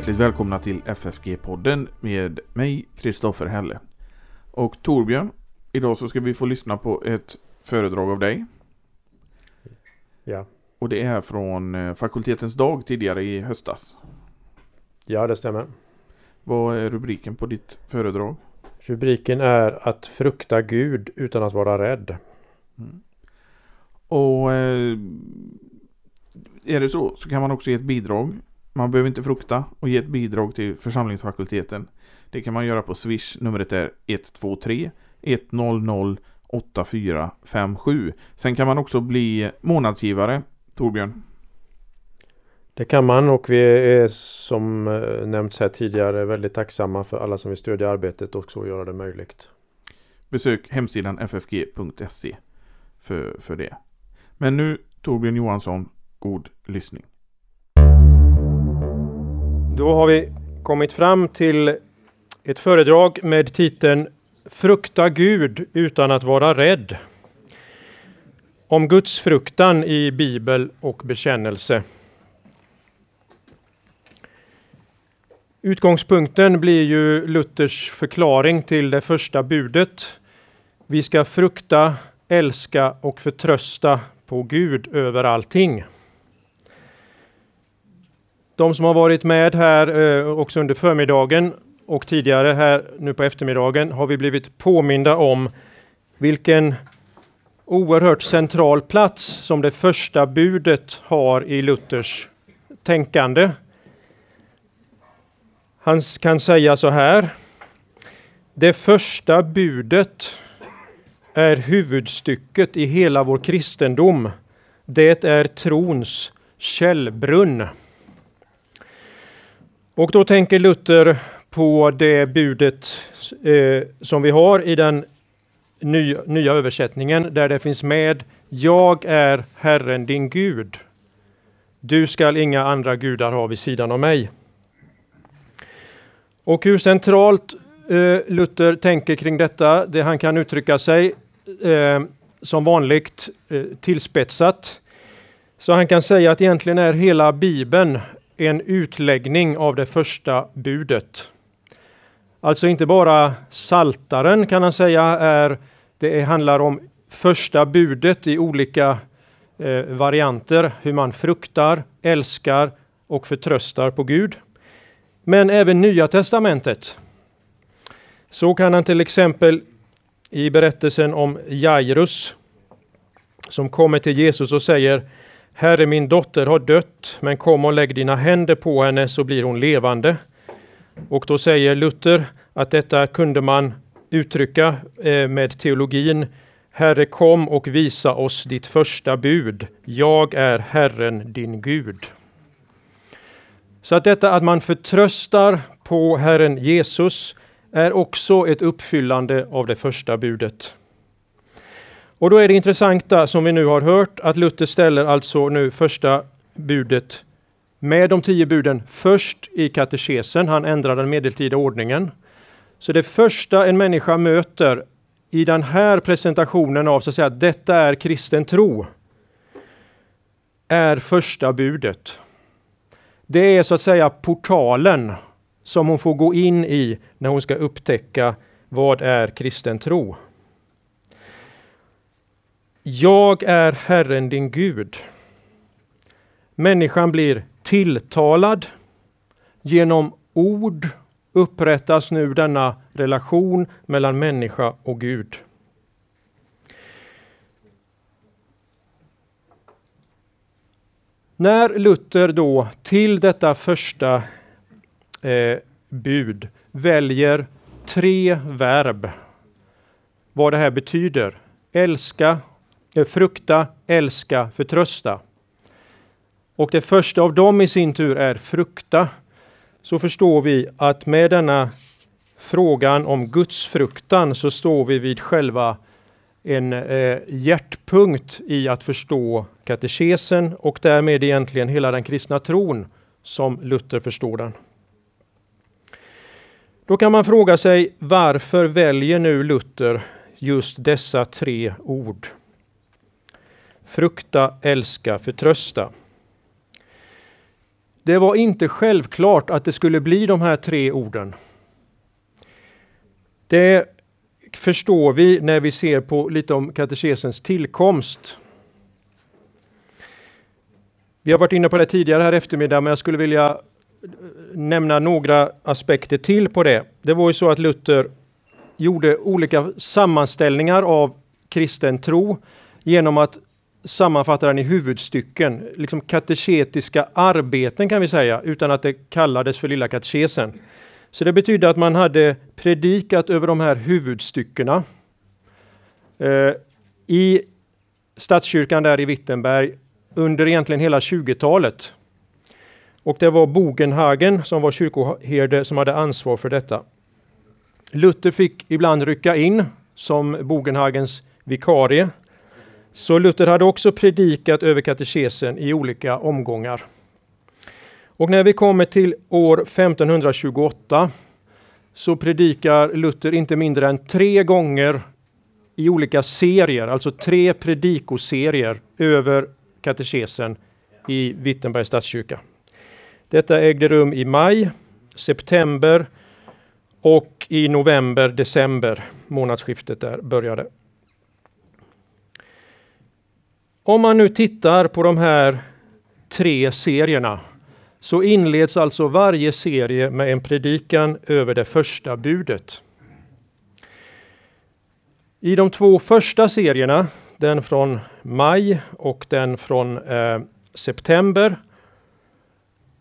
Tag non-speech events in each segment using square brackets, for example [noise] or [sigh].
hjärtligt välkomna till FFG-podden med mig, Kristoffer Helle. Och Torbjörn, idag så ska vi få lyssna på ett föredrag av dig. Ja. Och det är från eh, fakultetens dag tidigare i höstas. ja, det stämmer. Vad är rubriken på ditt föredrag? Rubriken är att frukta Gud utan att vara rädd. Och eh, är det så så kan man också ge ett bidrag. Man behöver inte frukta och ge ett bidrag till församlingsfakulteten. Det kan man göra på Swish. Numret är 123 100 8457. Sen kan man också bli månadsgivare. Torbjörn. Det kan man och vi är som eh, nämnts här tidigare väldigt tacksamma för alla som vill stödja arbetet och så göra det möjligt. Besök hemsidan ffg.se för, för det. Men nu Torbjörn Johansson, god lyssning. Då har vi kommit fram till ett föredrag med titeln Frukta Gud utan att vara rädd. Om Guds fruktan i bibel och bekännelse. Utgångspunkten blir ju Luthers förklaring till det första budet. Vi ska frukta, älska och förtrösta på Gud över allting. De som har varit med här eh, också under förmiddagen och tidigare här nu på eftermiddagen har vi blivit påminda om vilken oerhört central plats som det första budet har i Luthers tänkande. Han kan säga så här. Det första budet är huvudstycket i hela vår kristendom. Det är trons källbrunn. Och då tänker Luther på det budet eh, som vi har i den ny, nya översättningen där det finns med Jag är Herren din Gud. Du skall inga andra gudar ha vid sidan av mig. Och hur centralt eh, Luther tänker kring detta, det han kan uttrycka sig eh, som vanligt eh, tillspetsat. Så han kan säga att egentligen är hela Bibeln en utläggning av det första budet. Alltså inte bara saltaren kan han säga är, det handlar om första budet i olika eh, varianter, hur man fruktar, älskar och förtröstar på Gud. Men även Nya Testamentet. Så kan han till exempel i berättelsen om Jairus som kommer till Jesus och säger Herre, min dotter har dött, men kom och lägg dina händer på henne så blir hon levande. Och då säger Luther att detta kunde man uttrycka eh, med teologin. Herre, kom och visa oss ditt första bud. Jag är Herren, din Gud. Så att detta att man förtröstar på Herren Jesus är också ett uppfyllande av det första budet. Och då är det intressanta som vi nu har hört att Luther ställer alltså nu första budet med de tio buden först i katekesen. Han ändrar den medeltida ordningen. Så det första en människa möter i den här presentationen av så att säga, detta är kristen tro är första budet. Det är så att säga portalen som hon får gå in i när hon ska upptäcka vad är kristen tro. Jag är Herren din Gud. Människan blir tilltalad. Genom ord upprättas nu denna relation mellan människa och Gud. När Luther då till detta första eh, bud väljer tre verb, vad det här betyder. Älska, frukta, älska, förtrösta. Och det första av dem i sin tur är frukta. Så förstår vi att med denna frågan om Guds fruktan så står vi vid själva en eh, hjärtpunkt i att förstå katekesen och därmed egentligen hela den kristna tron som Luther förstår den. Då kan man fråga sig varför väljer nu Luther just dessa tre ord? Frukta, älska, förtrösta. det var inte självklart att det skulle bli de här tre orden. Det förstår vi när vi ser på lite om katekesens tillkomst. Vi har varit inne på det tidigare här eftermiddag, men jag skulle vilja nämna några aspekter till på det. Det var ju så att Luther gjorde olika sammanställningar av kristen tro genom att sammanfattar den i huvudstycken, liksom kateketiska arbeten kan vi säga, utan att det kallades för Lilla katekesen. Så det betyder att man hade predikat över de här huvudstyckena. Eh, I Stadskyrkan där i Wittenberg under egentligen hela 20-talet. Och det var Bogenhagen som var kyrkoherde som hade ansvar för detta. Luther fick ibland rycka in som Bogenhagens vikarie. Så Luther hade också predikat över katekesen i olika omgångar. Och när vi kommer till år 1528 så predikar Luther inte mindre än tre gånger i olika serier, alltså tre predikoserier över katekesen i Wittenbergs stadskyrka. Detta ägde rum i maj, september och i november, december, månadsskiftet där började. Om man nu tittar på de här tre serierna så inleds alltså varje serie med en predikan över det första budet. I de två första serierna, den från maj och den från eh, september,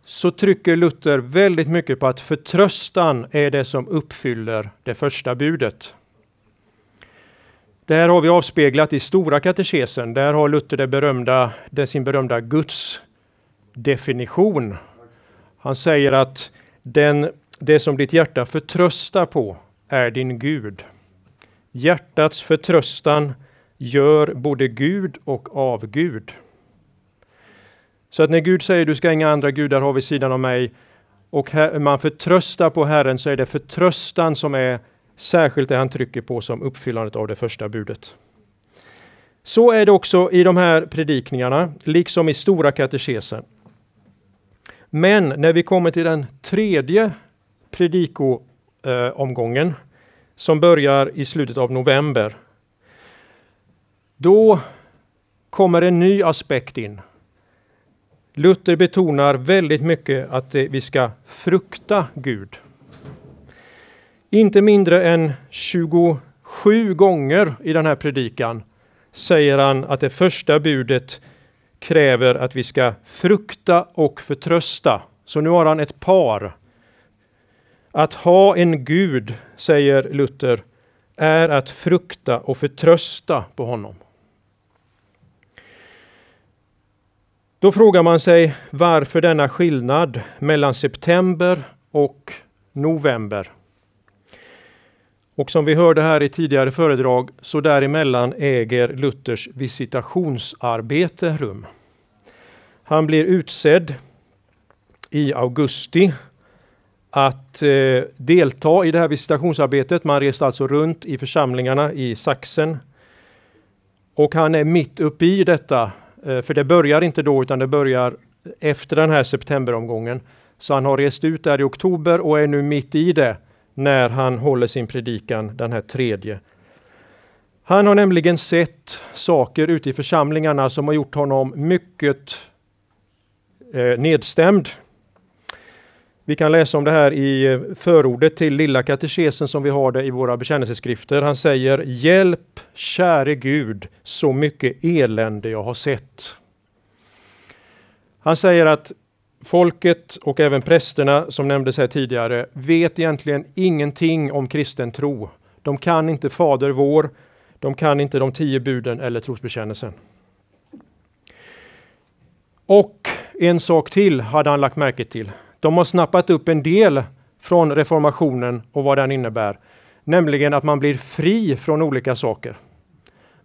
så trycker Luther väldigt mycket på att förtröstan är det som uppfyller det första budet. Det här har vi avspeglat i Stora katekesen. Där har Luther det berömda, det sin berömda Guds definition. Han säger att den, det som ditt hjärta förtröstar på är din Gud. Hjärtats förtröstan gör både Gud och avgud. Så att när Gud säger du ska inga andra gudar ha vid sidan av mig och här, man förtröstar på Herren så är det förtröstan som är särskilt det han trycker på som uppfyllandet av det första budet. Så är det också i de här predikningarna, liksom i Stora katekesen. Men när vi kommer till den tredje predikoomgången eh, som börjar i slutet av november. Då kommer en ny aspekt in. Luther betonar väldigt mycket att vi ska frukta Gud. Inte mindre än 27 gånger i den här predikan säger han att det första budet kräver att vi ska frukta och förtrösta. Så nu har han ett par. Att ha en Gud, säger Luther, är att frukta och förtrösta på honom. Då frågar man sig varför denna skillnad mellan september och november. Och som vi hörde här i tidigare föredrag så däremellan äger Luthers visitationsarbete rum. Han blir utsedd i augusti att eh, delta i det här visitationsarbetet. Man reste alltså runt i församlingarna i Sachsen. Och han är mitt uppe i detta, eh, för det börjar inte då utan det börjar efter den här septemberomgången. Så han har rest ut där i oktober och är nu mitt i det när han håller sin predikan, den här tredje. Han har nämligen sett saker ute i församlingarna som har gjort honom mycket eh, nedstämd. Vi kan läsa om det här i eh, förordet till Lilla katekesen som vi har det i våra bekännelseskrifter. Han säger Hjälp käre Gud, så mycket elände jag har sett. Han säger att Folket och även prästerna som nämndes här tidigare vet egentligen ingenting om kristen tro. De kan inte Fader vår, de kan inte de tio buden eller trosbekännelsen. Och en sak till hade han lagt märke till. De har snappat upp en del från reformationen och vad den innebär, nämligen att man blir fri från olika saker.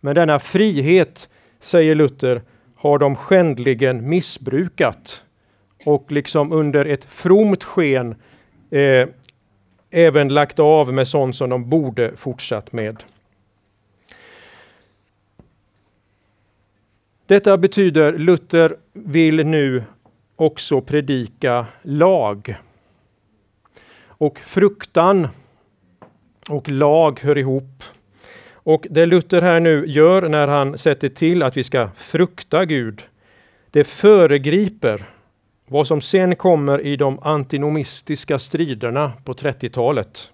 Men denna frihet, säger Luther, har de skändligen missbrukat och liksom under ett fromt sken eh, även lagt av med sånt som de borde fortsatt med. Detta betyder Luther vill nu också predika lag. Och fruktan och lag hör ihop. Och det Luther här nu gör när han sätter till att vi ska frukta Gud, det föregriper vad som sen kommer i de antinomistiska striderna på 30-talet.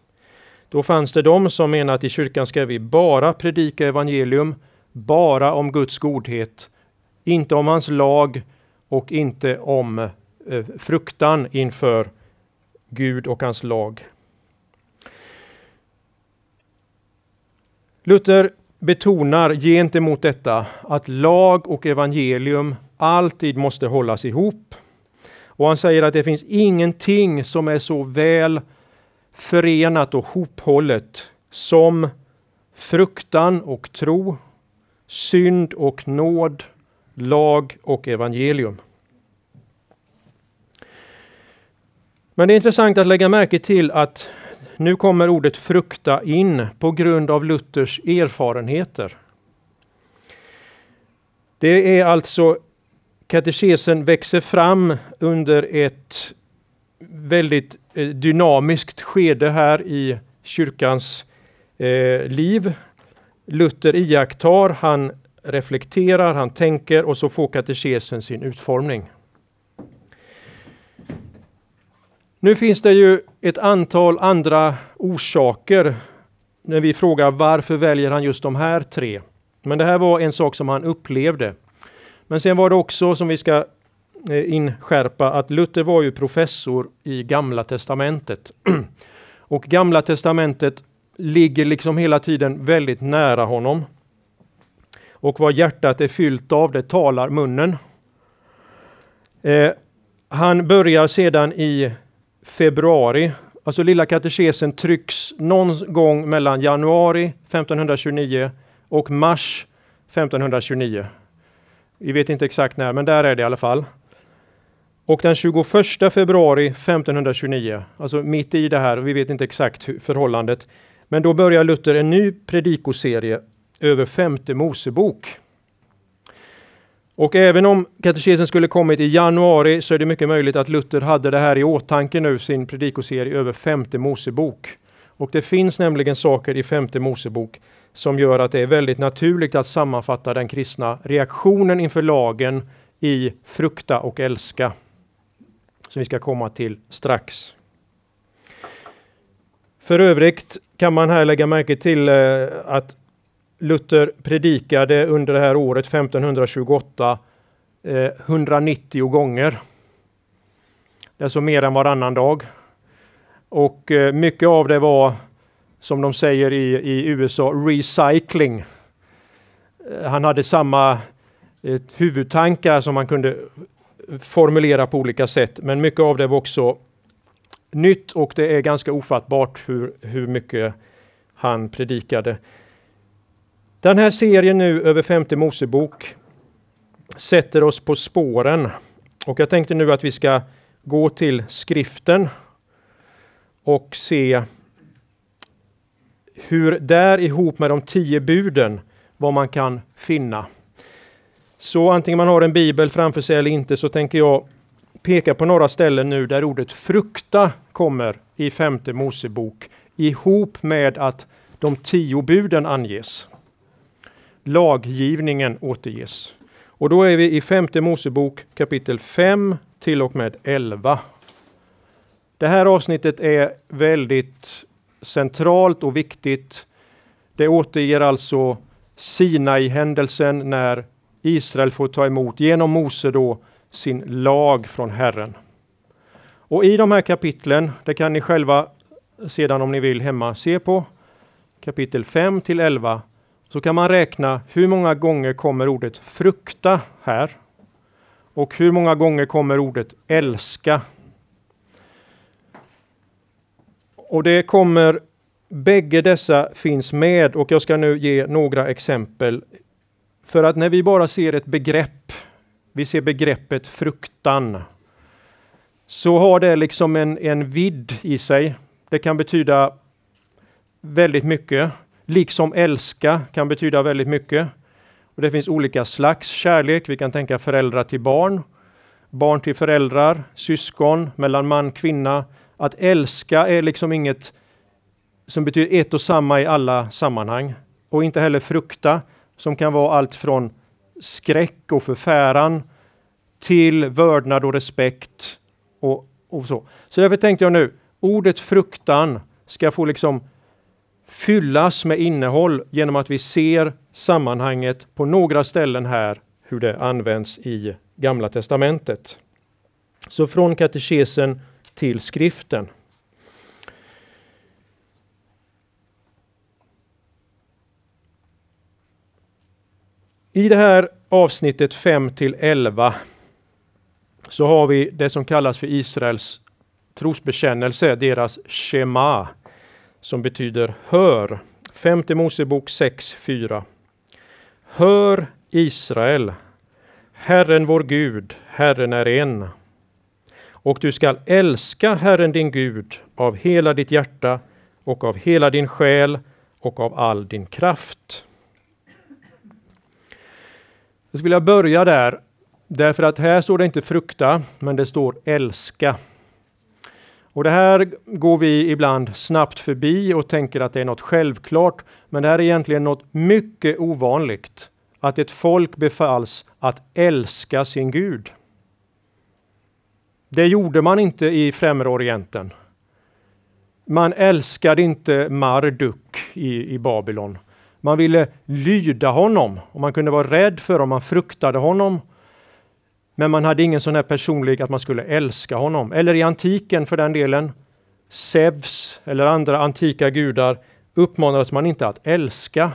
Då fanns det de som menade att i kyrkan ska vi bara predika evangelium, bara om Guds godhet, inte om hans lag och inte om eh, fruktan inför Gud och hans lag. Luther betonar gentemot detta att lag och evangelium alltid måste hållas ihop. Och han säger att det finns ingenting som är så väl förenat och hophållet som fruktan och tro, synd och nåd, lag och evangelium. Men det är intressant att lägga märke till att nu kommer ordet frukta in på grund av Luthers erfarenheter. Det är alltså katekesen växer fram under ett väldigt eh, dynamiskt skede här i kyrkans eh, liv. Luther iakttar, han reflekterar, han tänker och så får katekesen sin utformning. Nu finns det ju ett antal andra orsaker när vi frågar varför väljer han just de här tre? Men det här var en sak som han upplevde. Men sen var det också som vi ska eh, inskärpa att Luther var ju professor i Gamla Testamentet. [clears throat] Och Gamla Testamentet ligger liksom hela tiden väldigt nära honom. Och vad hjärtat är fyllt av, det talar munnen. Eh, han börjar sedan i februari, alltså Lilla katekesen trycks någon gång mellan januari 1529 och mars 1529. Vi vet inte exakt när, men där är det i alla fall. Och den 21 februari 1529, alltså mitt i det här, vi vet inte exakt förhållandet, men då börjar Luther en ny predikoserie över femte Mosebok. Och även om katekesen skulle kommit i januari så är det mycket möjligt att Luther hade det här i åtanke nu, sin predikoserie över femte Mosebok. Och det finns nämligen saker i femte Mosebok som gör att det är väldigt naturligt att sammanfatta den kristna reaktionen inför lagen i frukta och älska. Som vi ska komma till strax. För övrigt kan man här lägga märke till eh, att Luther predikade under det här året 1528 190 eh, gånger. Det är alltså mer än varannan dag. Och eh, mycket av det var, som de säger i, i USA, recycling. Eh, han hade samma eh, huvudtankar som man kunde formulera på olika sätt, men mycket av det var också nytt och det är ganska ofattbart hur, hur mycket han predikade. Den här serien nu över femte Mosebok sätter oss på spåren. Och jag tänkte nu att vi ska gå till skriften och se hur där ihop med de tio buden vad man kan finna. Så antingen man har en bibel framför sig eller inte så tänker jag peka på några ställen nu där ordet frukta kommer i femte Mosebok ihop med att de tio buden anges laggivningen återges. Och då är vi i femte Mosebok kapitel 5 till och med 11. Det här avsnittet är väldigt centralt och viktigt. Det återger alltså Sinai-händelsen när Israel får ta emot genom Mose då sin lag från Herren. Och i de här kapitlen, det kan ni själva sedan om ni vill hemma se på, kapitel 5 till 11, så kan man räkna hur många gånger kommer ordet frukta här och hur många gånger kommer ordet älska. Och det kommer, bägge dessa finns med och jag ska nu ge några exempel. För att när vi bara ser ett begrepp, vi ser begreppet fruktan, så har det liksom en, en vidd i sig. Det kan betyda väldigt mycket. Liksom älska kan betyda väldigt mycket. Och Det finns olika slags kärlek. Vi kan tänka föräldrar till barn. barn till föräldrar, syskon, mellan man kvinna. Att älska är liksom inget som betyder ett och samma i alla sammanhang. Och inte heller frukta, som kan vara allt från skräck och förfäran till vördnad och respekt och, och så. Så därför tänkte jag nu, ordet fruktan ska få liksom fyllas med innehåll genom att vi ser sammanhanget på några ställen här hur det används i Gamla testamentet. Så från katekesen till skriften. I det här avsnittet 5 till 11 så har vi det som kallas för Israels trosbekännelse, deras Shema, som betyder hör. Femte Mosebok 6.4. Hör Israel, Herren vår Gud, Herren är en. Och du skall älska Herren din Gud av hela ditt hjärta och av hela din själ och av all din kraft. Jag skulle vilja börja där, därför att här står det inte frukta, men det står älska. Och det här går vi ibland snabbt förbi och tänker att det är något självklart, men det här är egentligen något mycket ovanligt. Att ett folk befalls att älska sin Gud. Det gjorde man inte i Främre Orienten. Man älskade inte Marduk i, i Babylon. Man ville lyda honom och man kunde vara rädd för honom, man fruktade honom. Men man hade ingen sån här personlig att man skulle älska honom. Eller i antiken för den delen, Zeus eller andra antika gudar uppmanades man inte att älska.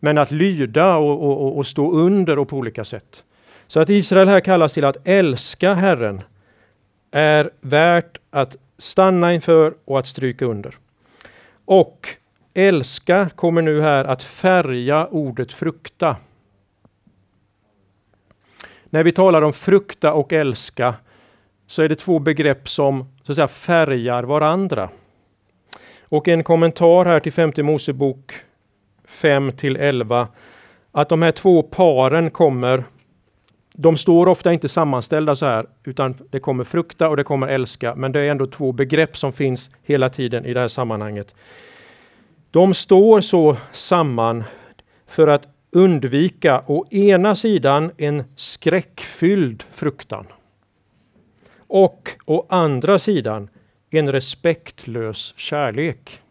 Men att lyda och, och, och stå under och på olika sätt. Så att Israel här kallas till att älska Herren är värt att stanna inför och att stryka under. Och älska kommer nu här att färga ordet frukta. När vi talar om frukta och älska så är det två begrepp som så att säga, färgar varandra. Och en kommentar här till femte Mosebok 5 till 11 att de här två paren kommer de står ofta inte sammanställda så här, utan det kommer frukta och det kommer älska, men det är ändå två begrepp som finns hela tiden i det här sammanhanget. De står så samman för att undvika å ena sidan en skräckfylld fruktan och å andra sidan en respektlös kärlek.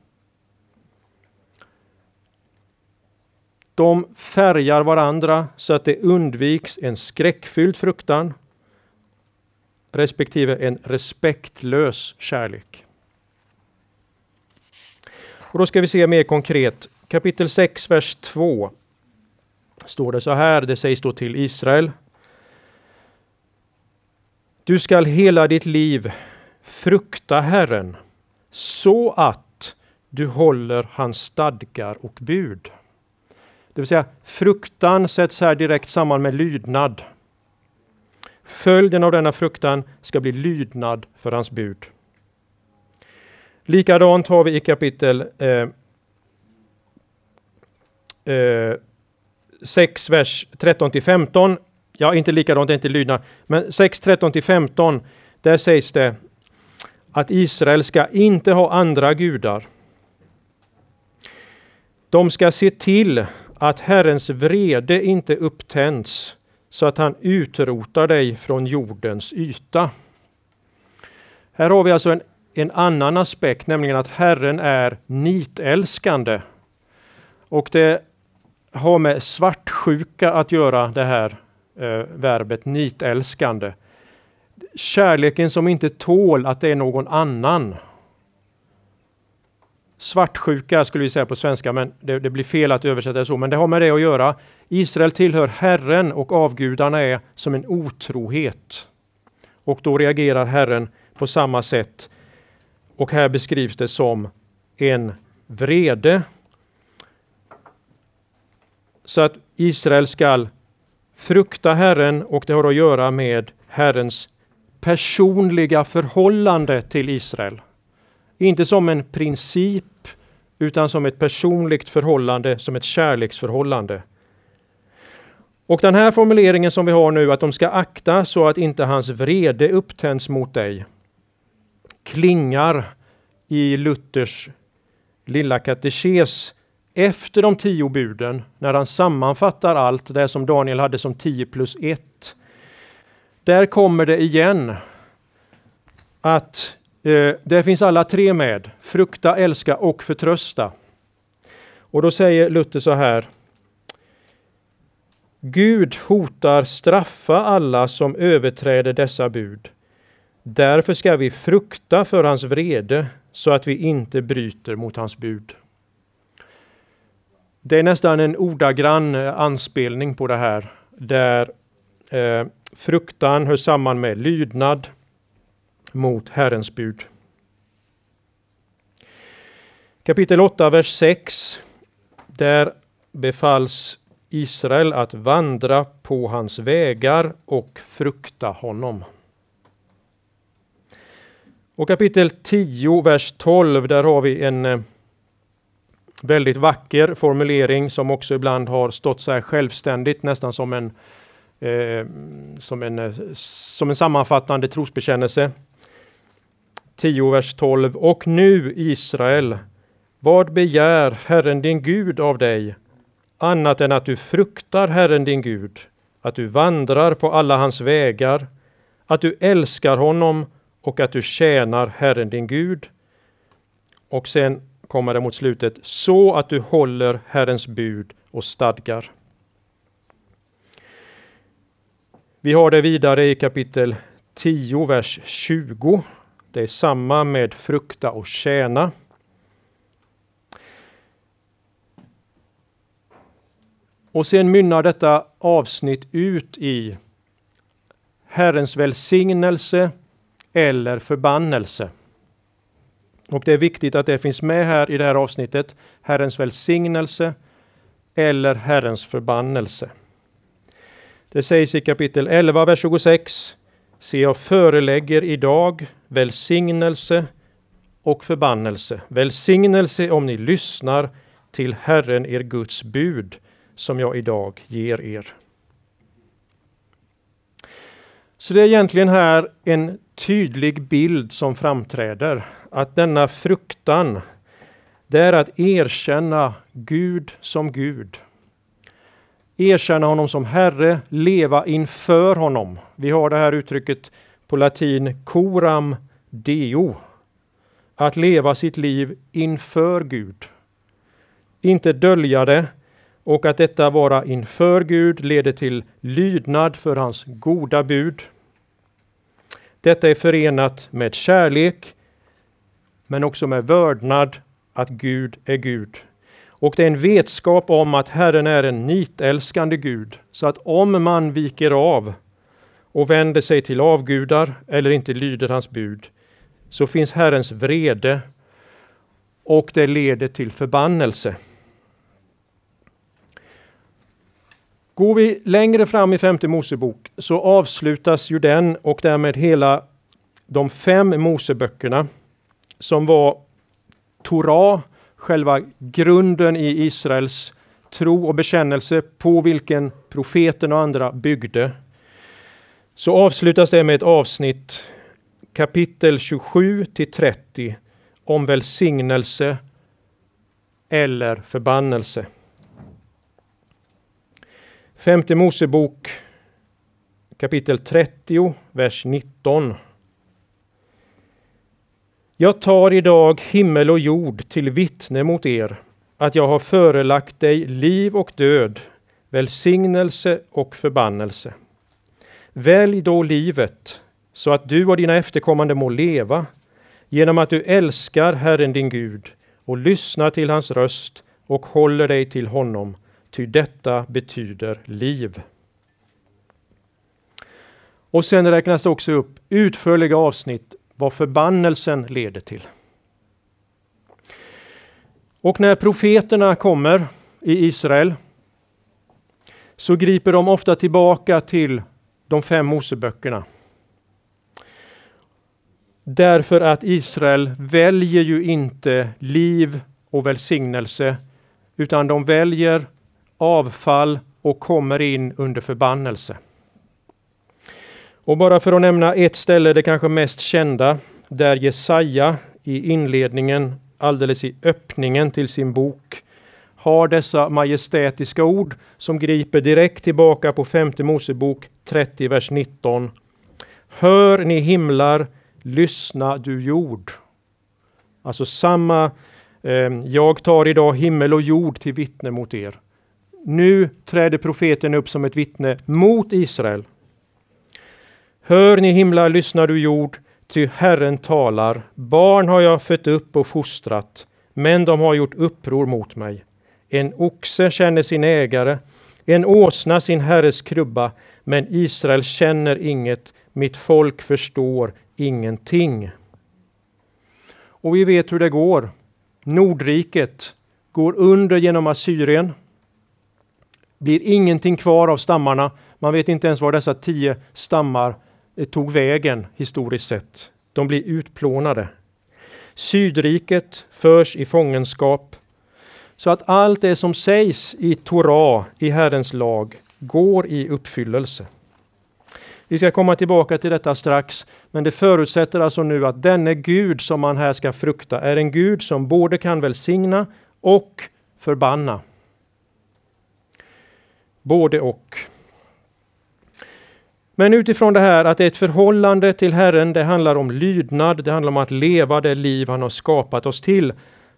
De färgar varandra så att det undviks en skräckfylld fruktan respektive en respektlös kärlek. Och då ska vi se mer konkret. Kapitel 6, vers 2 står det så här, det sägs då till Israel. Du skall hela ditt liv frukta Herren så att du håller hans stadgar och bud. Det vill säga fruktan sätts här direkt samman med lydnad. Följden av denna fruktan ska bli lydnad för hans bud. Likadant har vi i kapitel eh, eh, 6, vers 13 till 15. Ja, inte likadant, det är inte lydnad, men 6, 13 till 15. Där sägs det att Israel ska inte ha andra gudar. De ska se till att Herrens vrede inte upptänds så att han utrotar dig från jordens yta. Här har vi alltså en, en annan aspekt, nämligen att Herren är nitälskande. Och det har med svartsjuka att göra, det här eh, verbet nitälskande. Kärleken som inte tål att det är någon annan. Svartsjuka skulle vi säga på svenska, men det, det, blir fel att översätta det så. Men det har med det att göra. Israel tillhör Herren och avgudarna är som en otrohet. Och då reagerar Herren på samma sätt. Och här beskrivs det som en vrede så att Israel skall frukta Herren och det har att göra med Herrens personliga förhållande till Israel. Inte som en princip utan som ett personligt förhållande, som ett kärleksförhållande. Och den här formuleringen som vi har nu, att de ska akta så att inte hans vrede upptänds mot dig, klingar i Luthers lilla katekes efter de tio buden, när han sammanfattar allt det som Daniel hade som 10 plus 1. Där kommer det igen att eh, där finns alla tre med, frukta, älska och förtrösta. Och då säger Luther så här. Gud hotar straffa alla som överträder dessa bud. Därför ska vi frukta för hans vrede så att vi inte bryter mot hans bud. Det är nästan en ordagrann eh, anspelning på det här, där eh, fruktan hör samman med lydnad mot Herrens bud. Kapitel 8, vers 6. Där befalls Israel att vandra på hans vägar och frukta honom. Och kapitel 10, vers 12, där har vi en eh, väldigt vacker formulering som också ibland har stått så här självständigt, nästan som en, eh, som en, eh, som en sammanfattande trosbekännelse. 10, vers 12. Och nu Israel, vad begär Herren din Gud av dig, annat än att du fruktar Herren din Gud, att du vandrar på alla hans vägar, att du älskar honom och att du tjänar Herren din Gud. Och sen kommer det mot slutet, så att du håller Herrens bud och stadgar. Vi har det vidare i kapitel 10, vers 20. Det är samma med frukta och tjäna. Och sen mynnar detta avsnitt ut i Herrens välsignelse eller förbannelse. Och det är viktigt att det finns med här i det här avsnittet. Herrens välsignelse eller Herrens förbannelse. Det sägs i kapitel 11, vers 26. Se, jag förelägger idag välsignelse och förbannelse. Välsignelse om ni lyssnar till Herren, er Guds bud, som jag idag ger er. Så det är egentligen här en tydlig bild som framträder. Att denna fruktan, det är att erkänna Gud som Gud. Erkänna honom som Herre, leva inför honom. Vi har det här uttrycket på latin, coram deo. Att leva sitt liv inför Gud. Inte dölja det, och att detta vara inför Gud leder till lydnad för hans goda bud. Detta är förenat med kärlek, men också med vördnad att Gud är Gud. Och det är en vetskap om att Herren är en nitälskande Gud, så att om man viker av och vänder sig till avgudar eller inte lyder hans bud, så finns Herrens vrede och det leder till förbannelse. Går vi längre fram i femte Mosebok så avslutas ju den och därmed hela de fem Moseböckerna som var Torah, själva grunden i Israels tro och bekännelse på vilken profeten och andra byggde. Så avslutas det med ett avsnitt kapitel 27 till 30 om välsignelse eller förbannelse. Femte Mosebok kapitel 30, vers 19. Jag tar idag himmel och jord till vittne mot er att jag har förelagt dig liv och död, välsignelse och förbannelse. Välj då livet så att du och dina efterkommande må leva genom att du älskar Herren din Gud och lyssnar till hans röst och håller dig till honom ty detta betyder liv. Och sen räknas det också upp utförliga avsnitt vad förbannelsen leder till. Och när profeterna kommer i Israel så griper de ofta tillbaka till de fem Moseböckerna. Därför att Israel väljer ju inte liv och välsignelse utan de väljer avfall och kommer in under förbannelse. Och bara för att nämna ett ställe, det kanske mest kända, där Jesaja i inledningen, alldeles i öppningen till sin bok, har dessa majestätiska ord som griper direkt tillbaka på femte Mosebok 30, vers 19. Hör ni himlar, lyssna du jord. Alltså samma, eh, jag tar idag himmel och jord till vittne mot er. Nu träder profeten upp som ett vittne mot Israel. Hör ni himlar, lyssnar du jord, ty Herren talar. Barn har jag fött upp och fostrat, men de har gjort uppror mot mig. En oxe känner sin ägare, en åsna sin herres krubba, men Israel känner inget, mitt folk förstår ingenting. Och vi vet hur det går. Nordriket går under genom Assyrien. Blir ingenting kvar av stammarna. Man vet inte ens var dessa tio stammar Eh, tog vägen historiskt sett. De blir utplånade. Sydriket förs i fångenskap. Så att allt det som sägs i Torah, i Herrens lag, går i uppfyllelse. Vi ska komma tillbaka till detta strax, men det förutsätter alltså nu att denne Gud som man här ska frukta är en Gud som både kan välsigna och förbanna. Både och. Men utifrån det här att det är ett förhållande till Herren, det handlar om lydnad, det handlar om att leva det liv han har skapat oss till.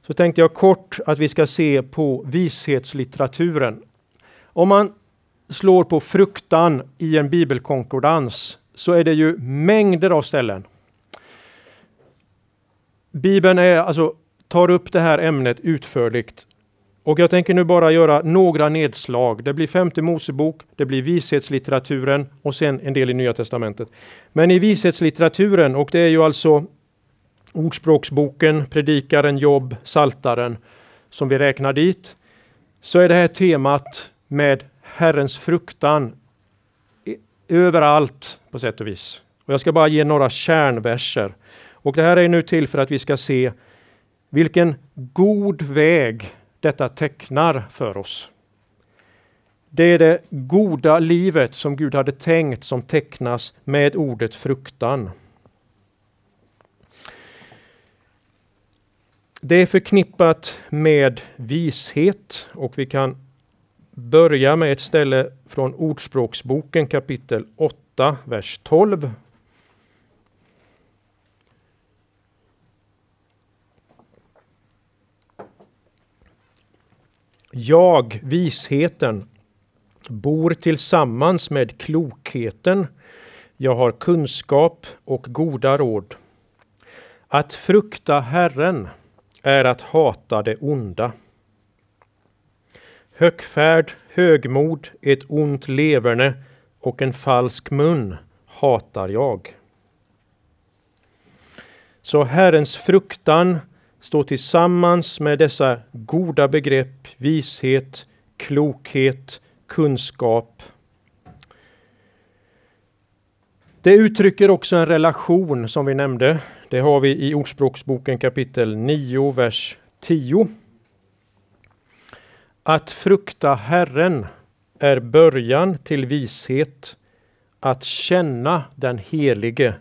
Så tänkte jag kort att vi ska se på vishetslitteraturen. Om man slår på fruktan i en bibelkonkordans så är det ju mängder av ställen. Bibeln är, alltså, tar upp det här ämnet utförligt. Och jag tänker nu bara göra några nedslag. Det blir femte Mosebok, det blir vishetslitteraturen och sen en del i Nya Testamentet. Men i vishetslitteraturen, och det är ju alltså Ordspråksboken, Predikaren, Jobb, Saltaren som vi räknar dit, så är det här temat med Herrens fruktan överallt på sätt och vis. Och jag ska bara ge några kärnverser. Och det här är nu till för att vi ska se vilken god väg detta tecknar för oss. Det är det goda livet som Gud hade tänkt som tecknas med ordet fruktan. Det är förknippat med vishet och vi kan börja med ett ställe från Ordspråksboken kapitel 8, vers 12. Jag, visheten, bor tillsammans med klokheten. Jag har kunskap och goda råd. Att frukta Herren är att hata det onda. Högfärd, högmod, ett ont leverne och en falsk mun hatar jag. Så Herrens fruktan stå tillsammans med dessa goda begrepp, vishet, klokhet, kunskap. Det uttrycker också en relation som vi nämnde. Det har vi i Ordspråksboken kapitel 9, vers 10. Att frukta Herren är början till vishet. Att känna den Helige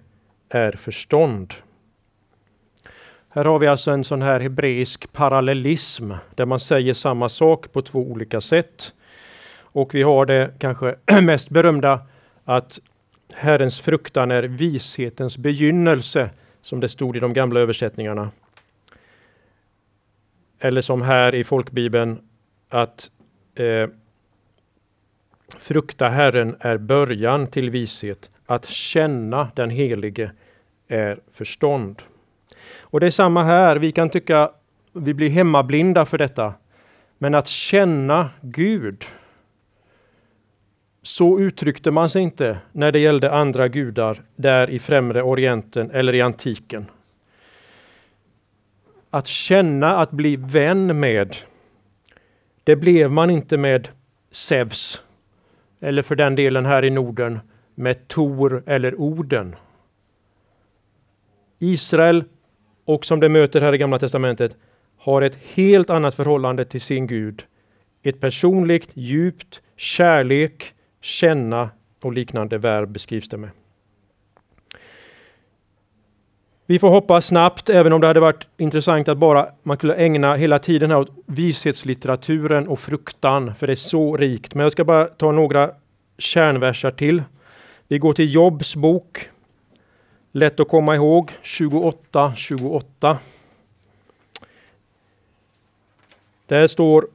är förstånd. Här har vi alltså en sån här hebreisk parallellism där man säger samma sak på två olika sätt. Och vi har det kanske [clears throat] mest berömda att Herrens fruktan är vishetens begynnelse, som det stod i de gamla översättningarna. Eller som här i folkbibeln, att eh, frukta Herren är början till vishet. Att känna den Helige är förstånd. Och det är samma här, vi kan tycka vi blir hemmablinda för detta. Men att känna Gud, så uttryckte man sig inte när det gällde andra gudar där i främre orienten eller i antiken. Att känna, att bli vän med, det blev man inte med Zeus eller för den delen här i Norden med Tor eller Oden. Israel, och som det möter här i Gamla Testamentet, har ett helt annat förhållande till sin Gud. Ett personligt, djupt, kärlek, känna och liknande verb beskrivs det med. Vi får hoppa snabbt, även om det hade varit intressant att bara man kunde ägna hela tiden här åt vishetslitteraturen och fruktan, för det är så rikt. Men jag ska bara ta några kärnversar till. Vi går till Jobs bok. Lätt att komma ihåg, 28, 28. Där står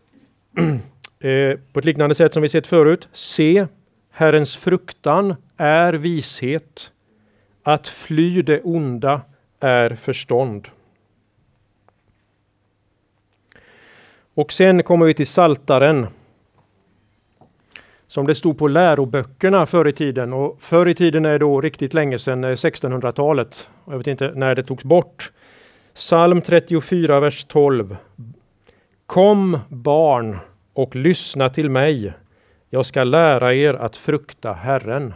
[clears throat] eh, på ett liknande sätt som vi sett förut. Se, Herrens fruktan är vishet. Att fly det onda är förstånd. Och sen kommer vi till Saltaren som det stod på läroböckerna förr i tiden. Och förr i tiden är då riktigt länge sedan eh, 1600-talet. Jag vet inte när det togs bort. Psalm 34, vers 12. Kom barn och lyssna till mig. Jag ska lära er att frukta Herren.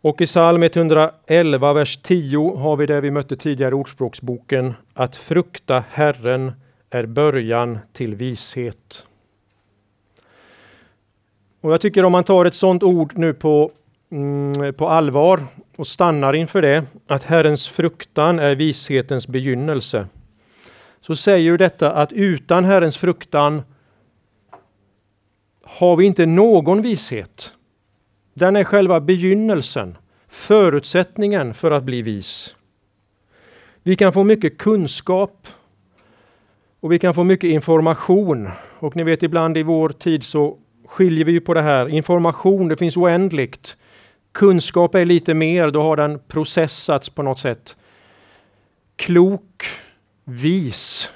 Och i psalm 111, vers 10 har vi det vi mötte tidigare i Ordspråksboken. Att frukta Herren är början till vishet. Och jag tycker om man tar ett sådant ord nu på, mm, på allvar och stannar inför det, att Herrens fruktan är vishetens begynnelse. Så säger ju detta att utan Herrens fruktan har vi inte någon vishet. Den är själva begynnelsen, förutsättningen för att bli vis. Vi kan få mycket kunskap och vi kan få mycket information. Och ni vet ibland i vår tid så skiljer vi på det här. Information, det finns oändligt. Kunskap är lite mer, då har den processats på något sätt. Klok, vis.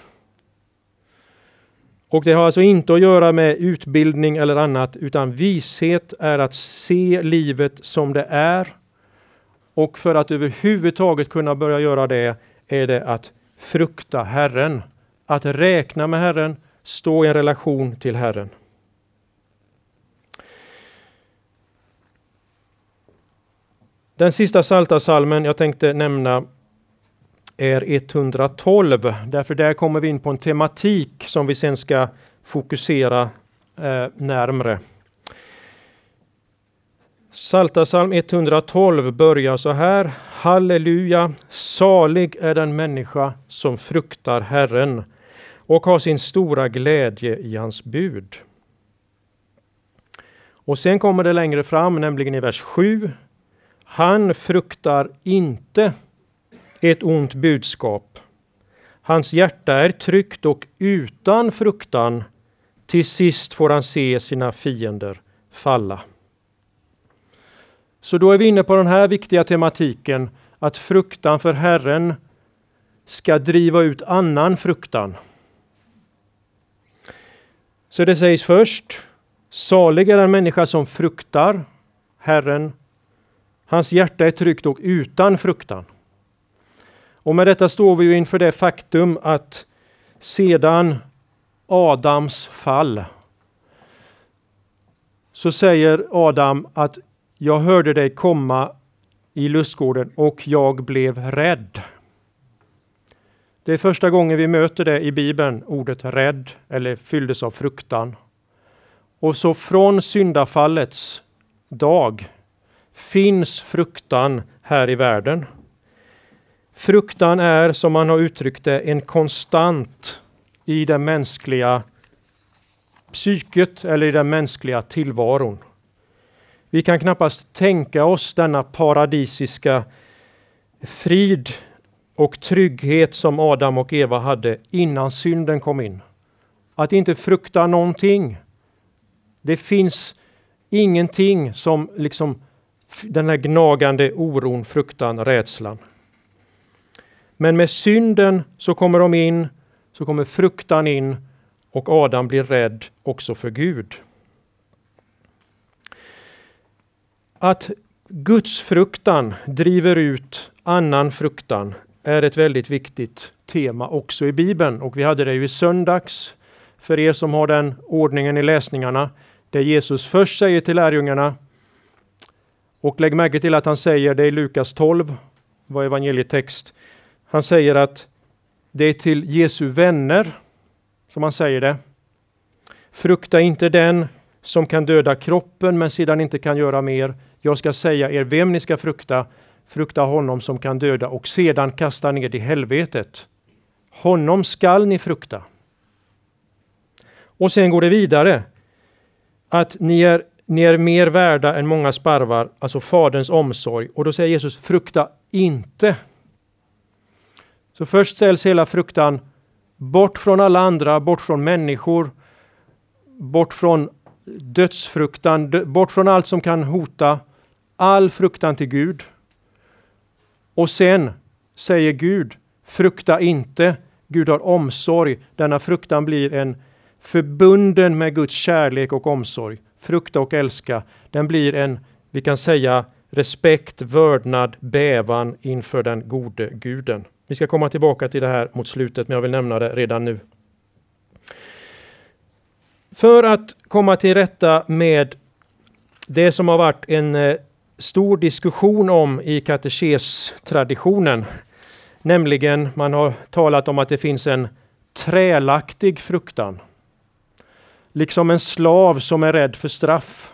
Och det har alltså inte att göra med utbildning eller annat, utan vishet är att se livet som det är. Och för att överhuvudtaget kunna börja göra det är det att frukta Herren. Att räkna med Herren, stå i en relation till Herren. Den sista salta salmen jag tänkte nämna är 112, därför där kommer vi in på en tematik som vi sen ska fokusera eh, närmre. Psaltarpsalm 112 börjar så här. Halleluja, salig är den människa som fruktar Herren och har sin stora glädje i hans bud. Och sen kommer det längre fram, nämligen i vers 7. Han fruktar inte ett ont budskap. Hans hjärta är tryggt och utan fruktan. Till sist får han se sina fiender falla. Så då är vi inne på den här viktiga tematiken att fruktan för Herren ska driva ut annan fruktan. Så det sägs först, salig är den människa som fruktar Herren. Hans hjärta är tryggt och utan fruktan. Och med detta står vi ju inför det faktum att sedan Adams fall så säger Adam att jag hörde dig komma i lustgården och jag blev rädd. Det är första gången vi möter det i Bibeln, ordet rädd eller fylldes av fruktan. Och så från syndafallets dag finns fruktan här i världen. Fruktan är, som man har uttryckt det, en konstant i det mänskliga psyket eller i den mänskliga tillvaron. Vi kan knappast tänka oss denna paradisiska frid och trygghet som Adam och Eva hade innan synden kom in. Att inte frukta någonting. Det finns ingenting som liksom den här gnagande oron, fruktan, rädslan. Men med synden så kommer de in, så kommer fruktan in och Adam blir rädd också för Gud. Att Guds fruktan driver ut annan fruktan är ett väldigt viktigt tema också i Bibeln och vi hade det ju i söndags för er som har den ordningen i läsningarna där Jesus först säger till lärjungarna och lägg märke till att han säger det i Lukas 12, var evangelietext. Han säger att det är till Jesu vänner som han säger det. Frukta inte den som kan döda kroppen men sedan inte kan göra mer. Jag ska säga er vem ni ska frukta. Frukta honom som kan döda och sedan kasta ner i helvetet. Honom skall ni frukta. Och sen går det vidare. Att ni är, ni är mer värda än många sparvar, alltså Faderns omsorg. Och då säger Jesus, frukta inte. Så först ställs hela fruktan bort från alla andra, bort från människor, bort från dödsfruktan, bort från allt som kan hota, all fruktan till Gud. Och sen säger Gud, frukta inte, Gud har omsorg. Denna fruktan blir en förbunden med Guds kärlek och omsorg. Frukta och älska. Den blir en, vi kan säga, respekt, vördnad, bävan inför den gode guden. Vi ska komma tillbaka till det här mot slutet, men jag vill nämna det redan nu. För att komma till rätta med det som har varit en eh, stor diskussion om i katekestraditionen, nämligen man har talat om att det finns en trälaktig fruktan. Liksom en slav som är rädd för straff.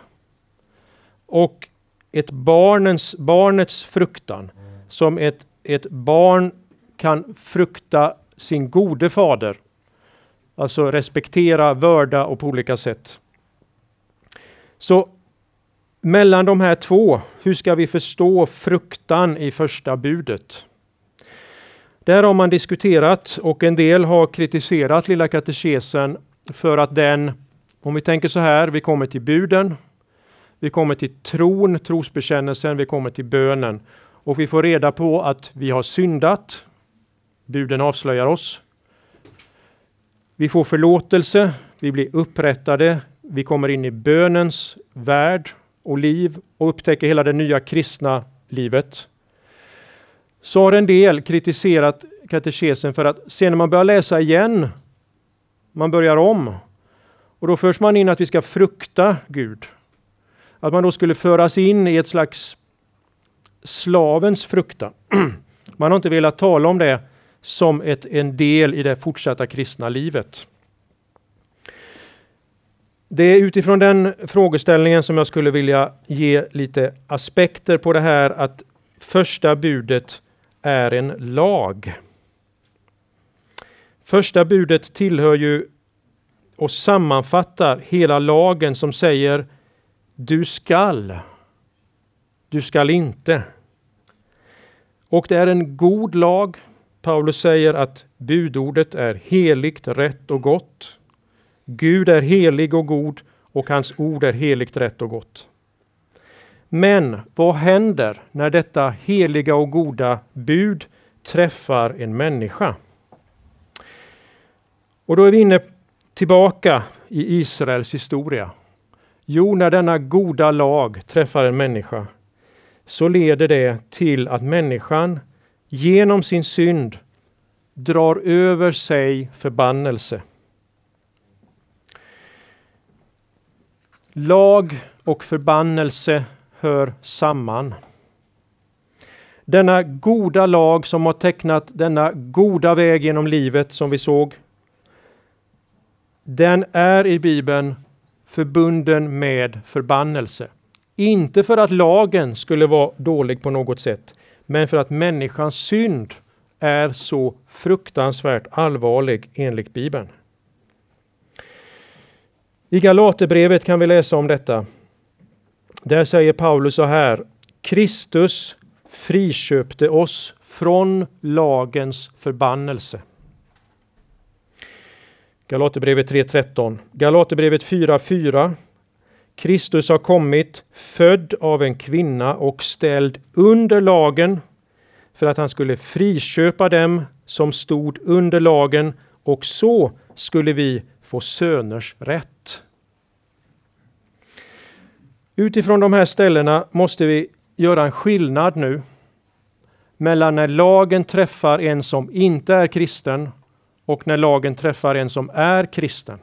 Och ett barnens, barnets fruktan, som ett, ett barn kan frukta sin gode fader. Alltså respektera, vörda och på olika sätt. Så mellan de här två, hur ska vi förstå fruktan i första budet? Där har man diskuterat och en del har kritiserat Lilla katekesen för att den, om vi tänker så här, vi kommer till buden, vi kommer till tron, trosbekännelsen, vi kommer till bönen och vi får reda på att vi har syndat, Buden avslöjar oss. Vi får förlåtelse, vi blir upprättade, vi kommer in i bönens värld och liv och upptäcker hela det nya kristna livet. Så har en del kritiserat katekesen för att sen när man börjar läsa igen, man börjar om, och då förs man in att vi ska frukta Gud. Att man då skulle föras in i ett slags slavens fruktan. [clears throat] Man har inte velat tala om det som ett, en del i det fortsatta kristna livet. Det är utifrån den frågeställningen som jag skulle vilja ge lite aspekter på det här att första budet är en lag. Första budet tillhör ju och sammanfattar hela lagen som säger du skall. Du skall inte. Och det är en god lag Paulus säger att budordet är heligt, rätt och gott. Gud är helig och god och hans ord är heligt, rätt och gott. Men vad händer när detta heliga och goda bud träffar en människa? Och då är vi inne tillbaka i Israels historia. Jo, när denna goda lag träffar en människa så leder det till att människan genom sin synd drar över sig förbannelse. Lag och förbannelse hör samman. Denna goda lag som har tecknat denna goda väg genom livet som vi såg. Den är i Bibeln förbunden med förbannelse. Inte för att lagen skulle vara dålig på något sätt, men för att människans synd är så fruktansvärt allvarlig enligt Bibeln. I Galaterbrevet kan vi läsa om detta. Där säger Paulus så här. Kristus friköpte oss från lagens förbannelse. Galaterbrevet 3.13. Galaterbrevet 4.4. Kristus har kommit, född av en kvinna och ställd under lagen för att han skulle friköpa dem som stod under lagen och så skulle vi få söners rätt. Utifrån de här ställena måste vi göra en skillnad nu mellan när lagen träffar en som inte är kristen och när lagen träffar en som är kristen.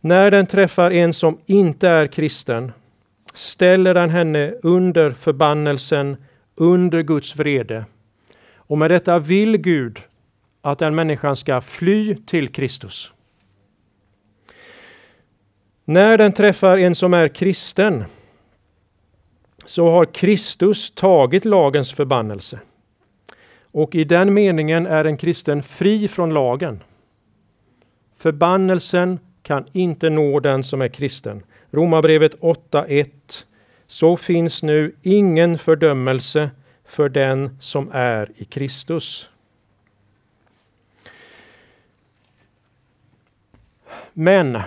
När den träffar en som inte är kristen ställer den henne under förbannelsen, under Guds vrede. Och med detta vill Gud att den människan ska fly till Kristus. När den träffar en som är kristen så har Kristus tagit lagens förbannelse. Och i den meningen är en kristen fri från lagen. Förbannelsen kan inte nå den som är kristen. Romarbrevet 8.1 Så finns nu ingen fördömelse för den som är i Kristus. Men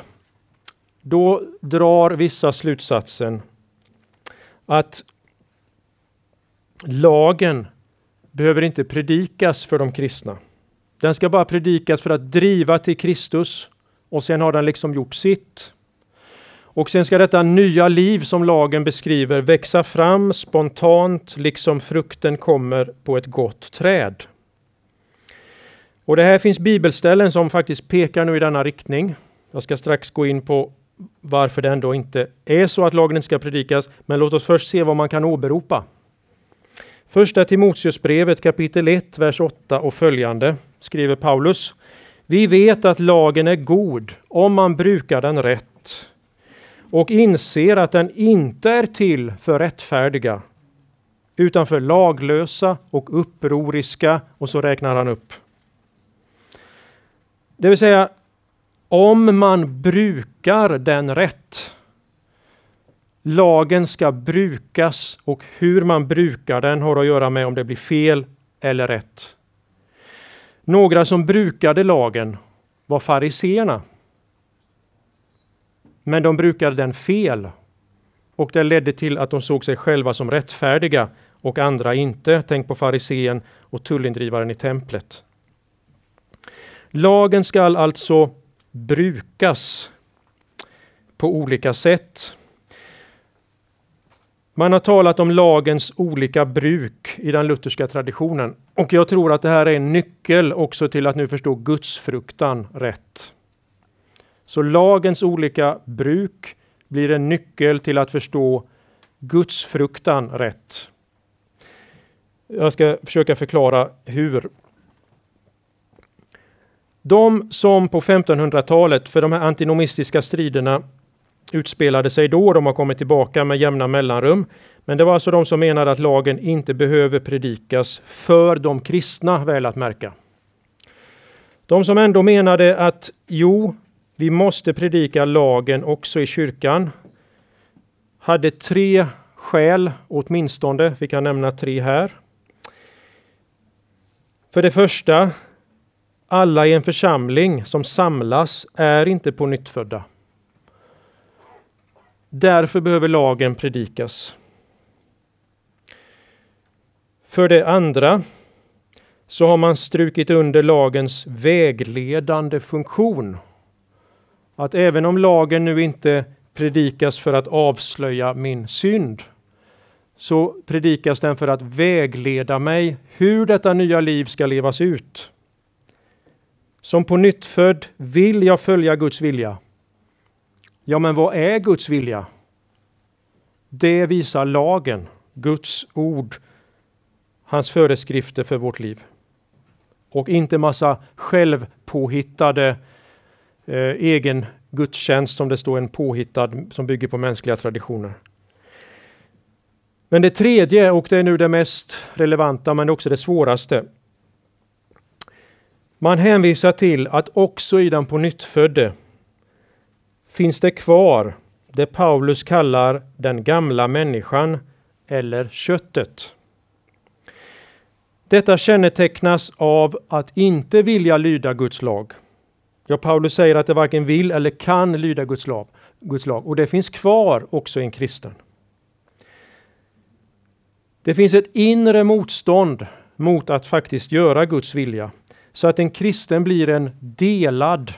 då drar vissa slutsatsen att lagen behöver inte predikas för de kristna. Den ska bara predikas för att driva till Kristus och sen har den liksom gjort sitt. Och sen ska detta nya liv som lagen beskriver växa fram spontant, liksom frukten kommer på ett gott träd. Och det här finns bibelställen som faktiskt pekar nu i denna riktning. Jag ska strax gå in på varför det ändå inte är så att lagen inte ska predikas, men låt oss först se vad man kan åberopa. Första Timoteusbrevet kapitel 1, vers 8 och följande skriver Paulus. Vi vet att lagen är god om man brukar den rätt och inser att den inte är till för rättfärdiga utan för laglösa och upproriska och så räknar han upp. Det vill säga, om man brukar den rätt. Lagen ska brukas och hur man brukar den har att göra med om det blir fel eller rätt. Några som brukade lagen var fariseerna. Men de brukade den fel och det ledde till att de såg sig själva som rättfärdiga och andra inte. Tänk på farisén och tullindrivaren i templet. Lagen skall alltså brukas på olika sätt. Man har talat om lagens olika bruk i den lutherska traditionen och jag tror att det här är en nyckel också till att nu förstå gudsfruktan rätt. Så lagens olika bruk blir en nyckel till att förstå gudsfruktan rätt. Jag ska försöka förklara hur. De som på 1500-talet, för de här antinomistiska striderna utspelade sig då, de har kommit tillbaka med jämna mellanrum. Men det var alltså de som menade att lagen inte behöver predikas för de kristna, väl att märka. De som ändå menade att jo, vi måste predika lagen också i kyrkan, hade tre skäl åtminstone, vi kan nämna tre här. För det första alla i en församling som samlas är inte på nyttfödda. Därför behöver lagen predikas. För det andra så har man strukit under lagens vägledande funktion. Att även om lagen nu inte predikas för att avslöja min synd, så predikas den för att vägleda mig hur detta nya liv ska levas ut. Som på nytt född vill jag följa Guds vilja. Ja, men vad är Guds vilja? Det visar lagen, Guds ord, hans föreskrifter för vårt liv. Och inte massa självpåhittade eh, egen gudstjänst som det står en påhittad som bygger på mänskliga traditioner. Men det tredje, och det är nu det mest relevanta men också det svåraste, man hänvisar till att också i den på nyttfödde finns det kvar det Paulus kallar den gamla människan eller köttet. Detta kännetecknas av att inte vilja lyda Guds lag. Ja, Paulus säger att det varken vill eller kan lyda Guds lag, Guds lag och det finns kvar också i en kristen. Det finns ett inre motstånd mot att faktiskt göra Guds vilja. Så att en kristen blir en delad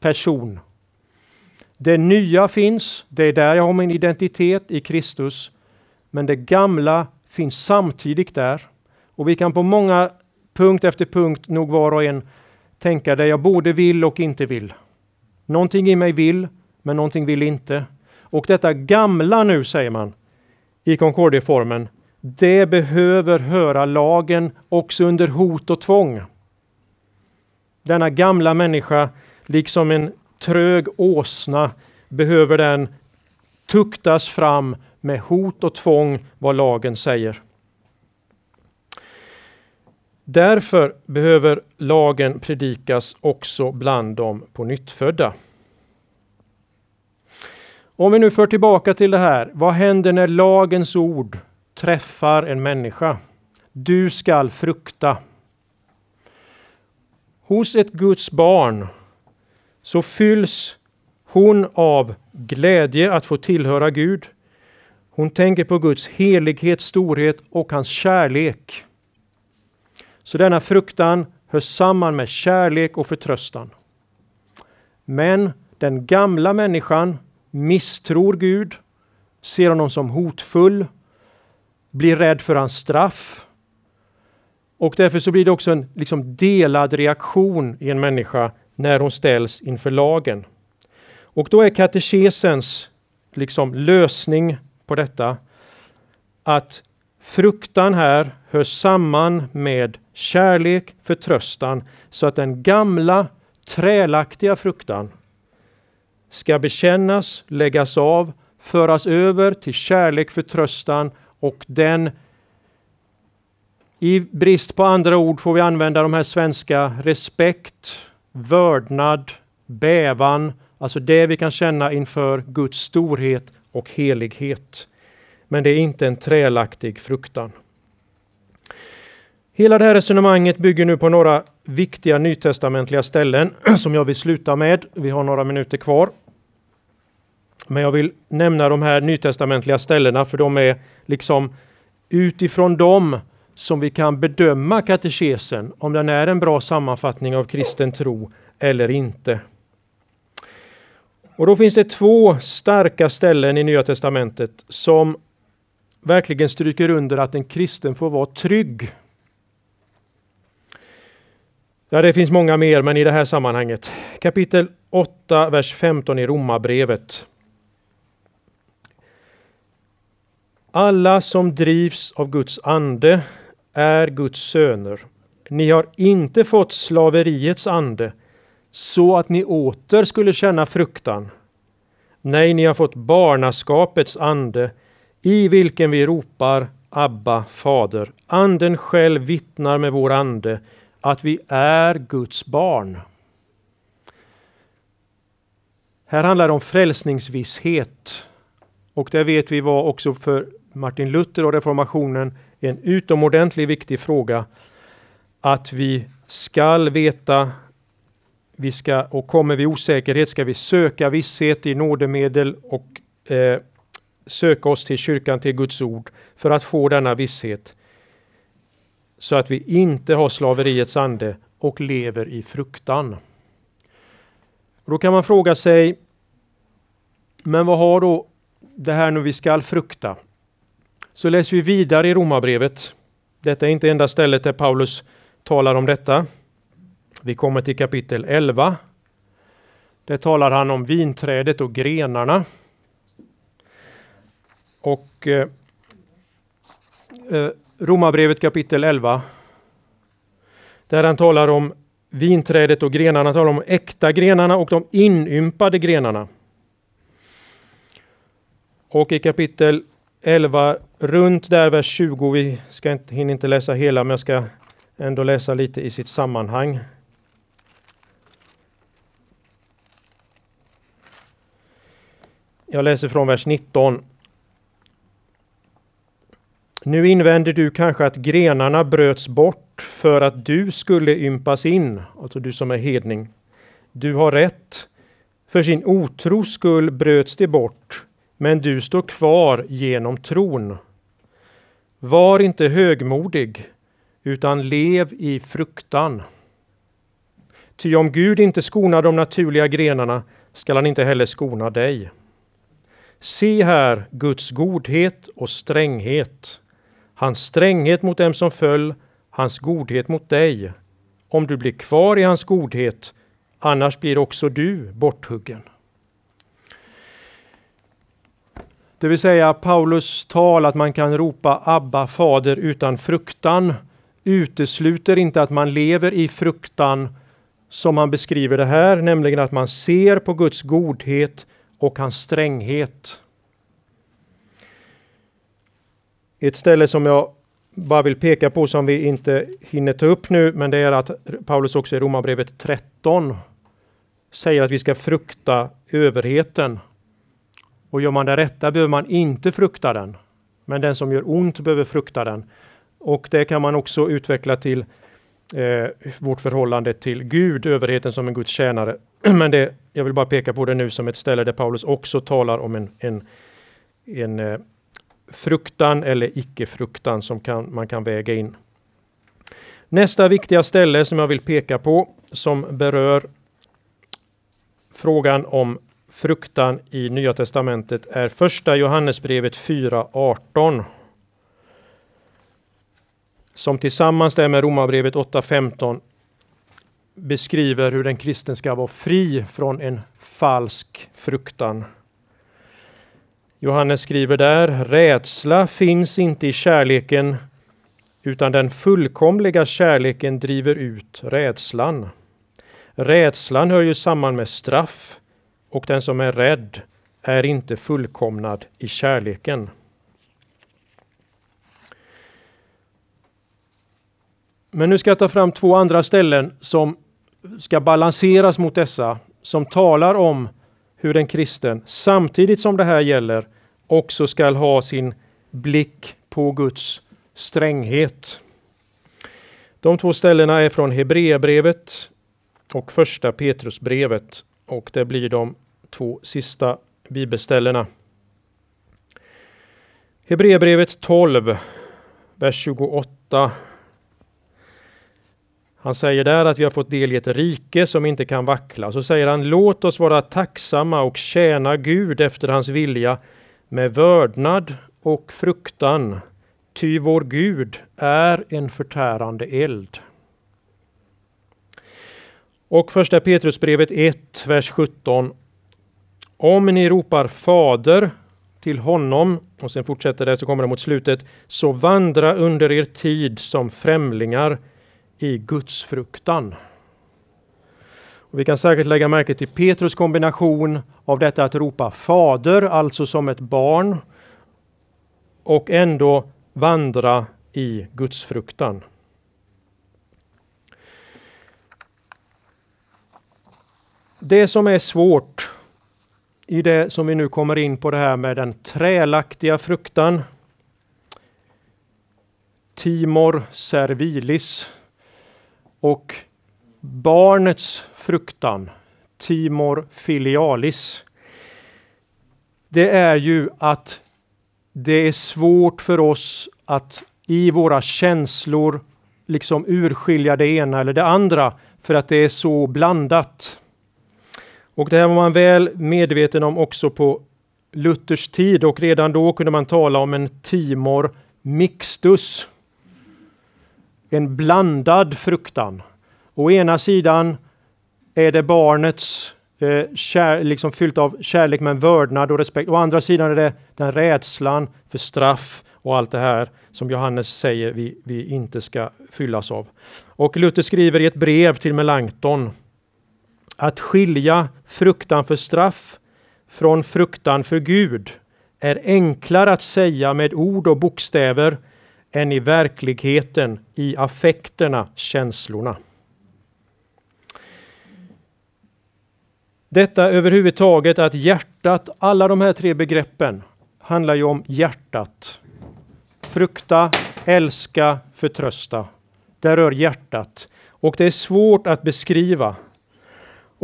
person. Det nya finns, det är där jag har min identitet i Kristus. Men det gamla finns samtidigt där. Och vi kan på många punkt efter punkt nog var och en tänka det jag både vill och inte vill. Någonting i mig vill, men någonting vill inte. Och detta gamla nu, säger man i Concordieformen, det behöver höra lagen också under hot och tvång. Denna gamla människa, liksom en trög åsna, behöver den tuktas fram med hot och tvång vad lagen säger. Därför behöver lagen predikas också bland de på nyttfödda. Om vi nu för tillbaka till det här, vad händer när lagens ord träffar en människa? Du skall frukta. Hos ett Guds barn så fylls hon av glädje att få tillhöra Gud. Hon tänker på Guds helighet, storhet och hans kärlek. Så denna fruktan hör samman med kärlek och förtröstan. Men den gamla människan misstror Gud, ser honom som hotfull, blir rädd för hans straff. Och därför så blir det också en liksom delad reaktion i en människa när hon ställs inför lagen. Och då är katekesens liksom lösning på detta att fruktan här hör samman med kärlek, förtröstan, så att den gamla trälaktiga fruktan ska bekännas, läggas av, föras över till kärlek, förtröstan och den i brist på andra ord får vi använda de här svenska respekt, vördnad, bävan, alltså det vi kan känna inför Guds storhet och helighet. Men det är inte en trälaktig fruktan. Hela det här resonemanget bygger nu på några viktiga nytestamentliga ställen [clears throat] som jag vill sluta med. Vi har några minuter kvar. Men jag vill nämna de här nytestamentliga ställena för de är liksom utifrån dem som vi kan bedöma katekesen, om den är en bra sammanfattning av kristen tro eller inte. Och då finns det två starka ställen i Nya Testamentet som verkligen stryker under att en kristen får vara trygg. Ja, det finns många mer, men i det här sammanhanget. Kapitel 8, vers 15 i Romarbrevet. Alla som drivs av Guds ande är Guds söner. Ni har inte fått slaveriets ande så att ni åter skulle känna fruktan. Nej, ni har fått barnaskapets ande i vilken vi ropar Abba, Fader. Anden själv vittnar med vår ande att vi är Guds barn. Här handlar det om frälsningsvisshet. Och det vet vi var också för Martin Luther och reformationen en utomordentligt viktig fråga. Att vi skall veta, vi ska, och kommer vi osäkerhet ska vi söka visshet i nådemedel och eh, söka oss till kyrkan, till Guds ord, för att få denna visshet. Så att vi inte har slaveriets ande och lever i fruktan. Och då kan man fråga sig, men vad har då det här nu vi skall frukta? Så läser vi vidare i Romarbrevet. Detta är inte enda stället där Paulus talar om detta. Vi kommer till kapitel 11. Där talar han om vinträdet och grenarna. Och eh, eh Romarbrevet kapitel 11. Där han talar om vinträdet och grenarna, han talar om äkta grenarna och de inympade grenarna. Och i kapitel 11, runt där vers 20, vi ska inte, hinner inte läsa hela men jag ska ändå läsa lite i sitt sammanhang. Jag läser från vers 19. Nu invänder du kanske att grenarna bröts bort för att du skulle ympas in, alltså du som är hedning. Du har rätt. För sin otros skull bröts de bort, men du står kvar genom tron. Var inte högmodig, utan lev i fruktan. Ty om Gud inte skonar de naturliga grenarna skall han inte heller skona dig. Se här Guds godhet och stränghet hans stränghet mot dem som föll, hans godhet mot dig. Om du blir kvar i hans godhet, annars blir också du borthuggen. Det vill säga Paulus tal att man kan ropa Abba fader utan fruktan utesluter inte att man lever i fruktan som han beskriver det här, nämligen att man ser på Guds godhet och hans stränghet. Ett ställe som jag bara vill peka på som vi inte hinner ta upp nu, men det är att Paulus också i Romarbrevet 13 säger att vi ska frukta överheten. Och gör man det rätta behöver man inte frukta den. Men den som gör ont behöver frukta den. Och det kan man också utveckla till eh, vårt förhållande till Gud, överheten som en Guds tjänare. [clears throat] Men det, jag vill bara peka på det nu som ett ställe där Paulus också talar om en, en, en eh, fruktan eller icke-fruktan som kan, man kan väga in. Nästa viktiga ställe som jag vill peka på som berör frågan om fruktan i Nya Testamentet är första Johannesbrevet 4.18 som tillsammans där med Romarbrevet 8.15 beskriver hur den kristen ska vara fri från en falsk fruktan. Johannes skriver där, rädsla finns inte i kärleken utan den fullkomliga kärleken driver ut rädslan. Rädslan hör ju samman med straff och den som är rädd är inte fullkomnad i kärleken. Men nu ska jag ta fram två andra ställen som ska balanseras mot dessa, som talar om hur en kristen, samtidigt som det här gäller, också skall ha sin blick på Guds stränghet. De två ställena är från Hebreerbrevet och första Petrusbrevet och det blir de två sista bibelställena. Hebreerbrevet 12, vers 28. Han säger där att vi har fått del i ett rike som inte kan vackla. Så säger han, låt oss vara tacksamma och tjäna Gud efter hans vilja med vördnad och fruktan, ty vår Gud är en förtärande eld. Och första Petrusbrevet 1, vers 17. Om ni ropar Fader till honom, och sen fortsätter det så kommer det mot slutet, så vandra under er tid som främlingar i Guds fruktan. Och vi kan särskilt lägga märke till Petrus kombination av detta att ropa Fader, alltså som ett barn, och ändå vandra i Guds fruktan. Det som är svårt i det som vi nu kommer in på det här med den trälaktiga fruktan. Timor servilis och barnets fruktan, timor filialis. Det är ju att det är svårt för oss att i våra känslor liksom urskilja det ena eller det andra för att det är så blandat. Och det här var man väl medveten om också på Luthers tid och redan då kunde man tala om en timor mixtus. En blandad fruktan. Å ena sidan är det barnets eh, kär, liksom fyllt av kärlek men vördnad och respekt. Å andra sidan är det den rädslan för straff och allt det här som Johannes säger vi, vi inte ska fyllas av. Och Luther skriver i ett brev till Melanchthon att skilja fruktan för straff från fruktan för Gud är enklare att säga med ord och bokstäver än i verkligheten, i affekterna, känslorna. Detta överhuvudtaget att hjärtat, alla de här tre begreppen handlar ju om hjärtat. Frukta, älska, förtrösta. Det rör hjärtat. Och det är svårt att beskriva.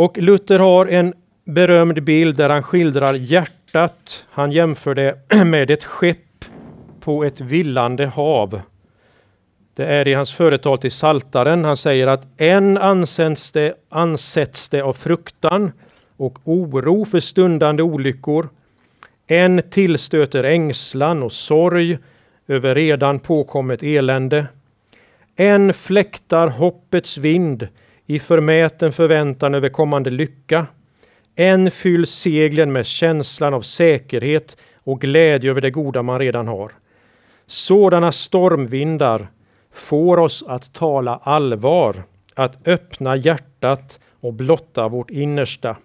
Och Luther har en berömd bild där han skildrar hjärtat. Han jämför det [clears throat] med ett skepp på ett villande hav. Det är i hans företal till Saltaren. Han säger att än ansätts det, ansätts det av fruktan och oro för stundande olyckor. Än tillstöter ängslan och sorg över redan påkommet elände. Än fläktar hoppets vind i förmäten förväntan över kommande lycka. Än fylls seglen med känslan av säkerhet och glädje över det goda man redan har. Sådana stormvindar får oss att tala allvar, att öppna hjärtat och blotta vårt innersta.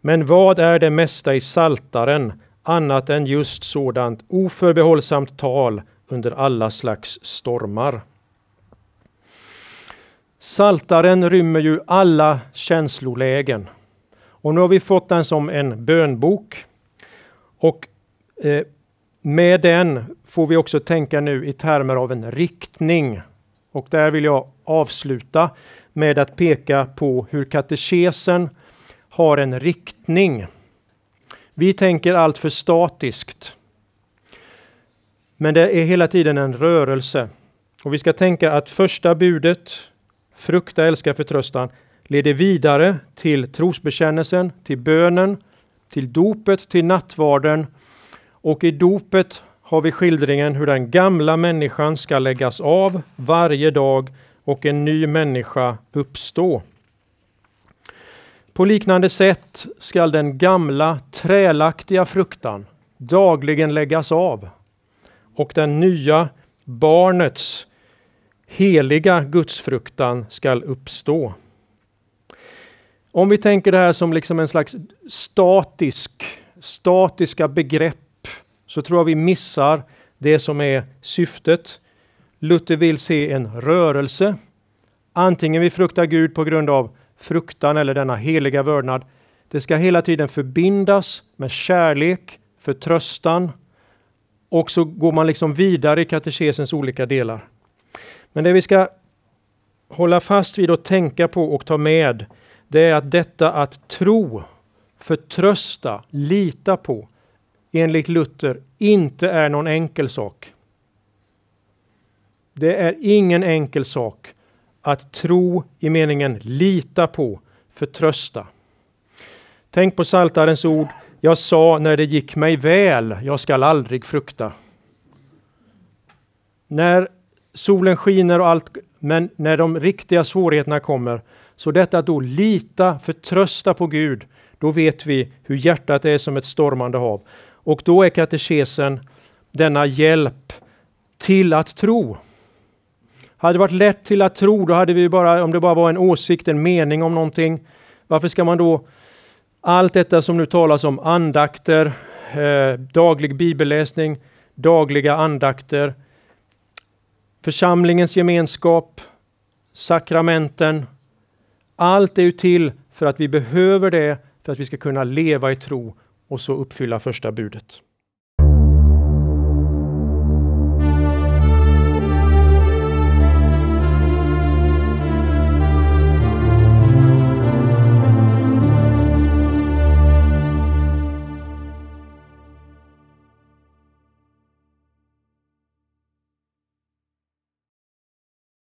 Men vad är det mesta i saltaren annat än just sådant oförbehållsamt tal under alla slags stormar? Saltaren rymmer ju alla känslolägen. Och nu har vi fått den som en bönbok. Och eh, med den får vi också tänka nu i termer av en riktning. Och där vill jag avsluta med att peka på hur katekesen har en riktning. Vi tänker allt för statiskt. Men det är hela tiden en rörelse. Och vi ska tänka att första budet, frukta, älska, förtröstan, leder vidare till trosbekännelsen, till bönen, till dopet, till nattvarden. Och i dopet har vi skildringen hur den gamla människan ska läggas av varje dag och en ny människa uppstå. På liknande sätt skall den gamla trälaktiga fruktan dagligen läggas av och den nya barnets heliga gudsfruktan skall uppstå. Om vi tänker det här som liksom en slags statisk, statiska begrepp så tror jag vi missar det som är syftet. Luther vill se en rörelse. Antingen vi fruktar Gud på grund av fruktan eller denna heliga vördnad. Det ska hela tiden förbindas med kärlek, förtröstan och så går man liksom vidare i katekesens olika delar. Men det vi ska hålla fast vid och tänka på och ta med, det är att detta att tro, förtrösta, lita på, enligt Luther inte är någon enkel sak. Det är ingen enkel sak att tro i meningen lita på, förtrösta. Tänk på Saltarens ord. Jag sa när det gick mig väl, jag skall aldrig frukta. När solen skiner och allt, men när de riktiga svårigheterna kommer, så detta att då lita, förtrösta på Gud, då vet vi hur hjärtat är som ett stormande hav. Och då är katekesen denna hjälp till att tro. Hade det varit lätt till att tro, då hade vi bara, om det bara var en åsikt, en mening om någonting. Varför ska man då allt detta som nu talas om, andakter, eh, daglig bibelläsning, dagliga andakter, församlingens gemenskap, sakramenten. Allt är ju till för att vi behöver det för att vi ska kunna leva i tro och så uppfylla första budet.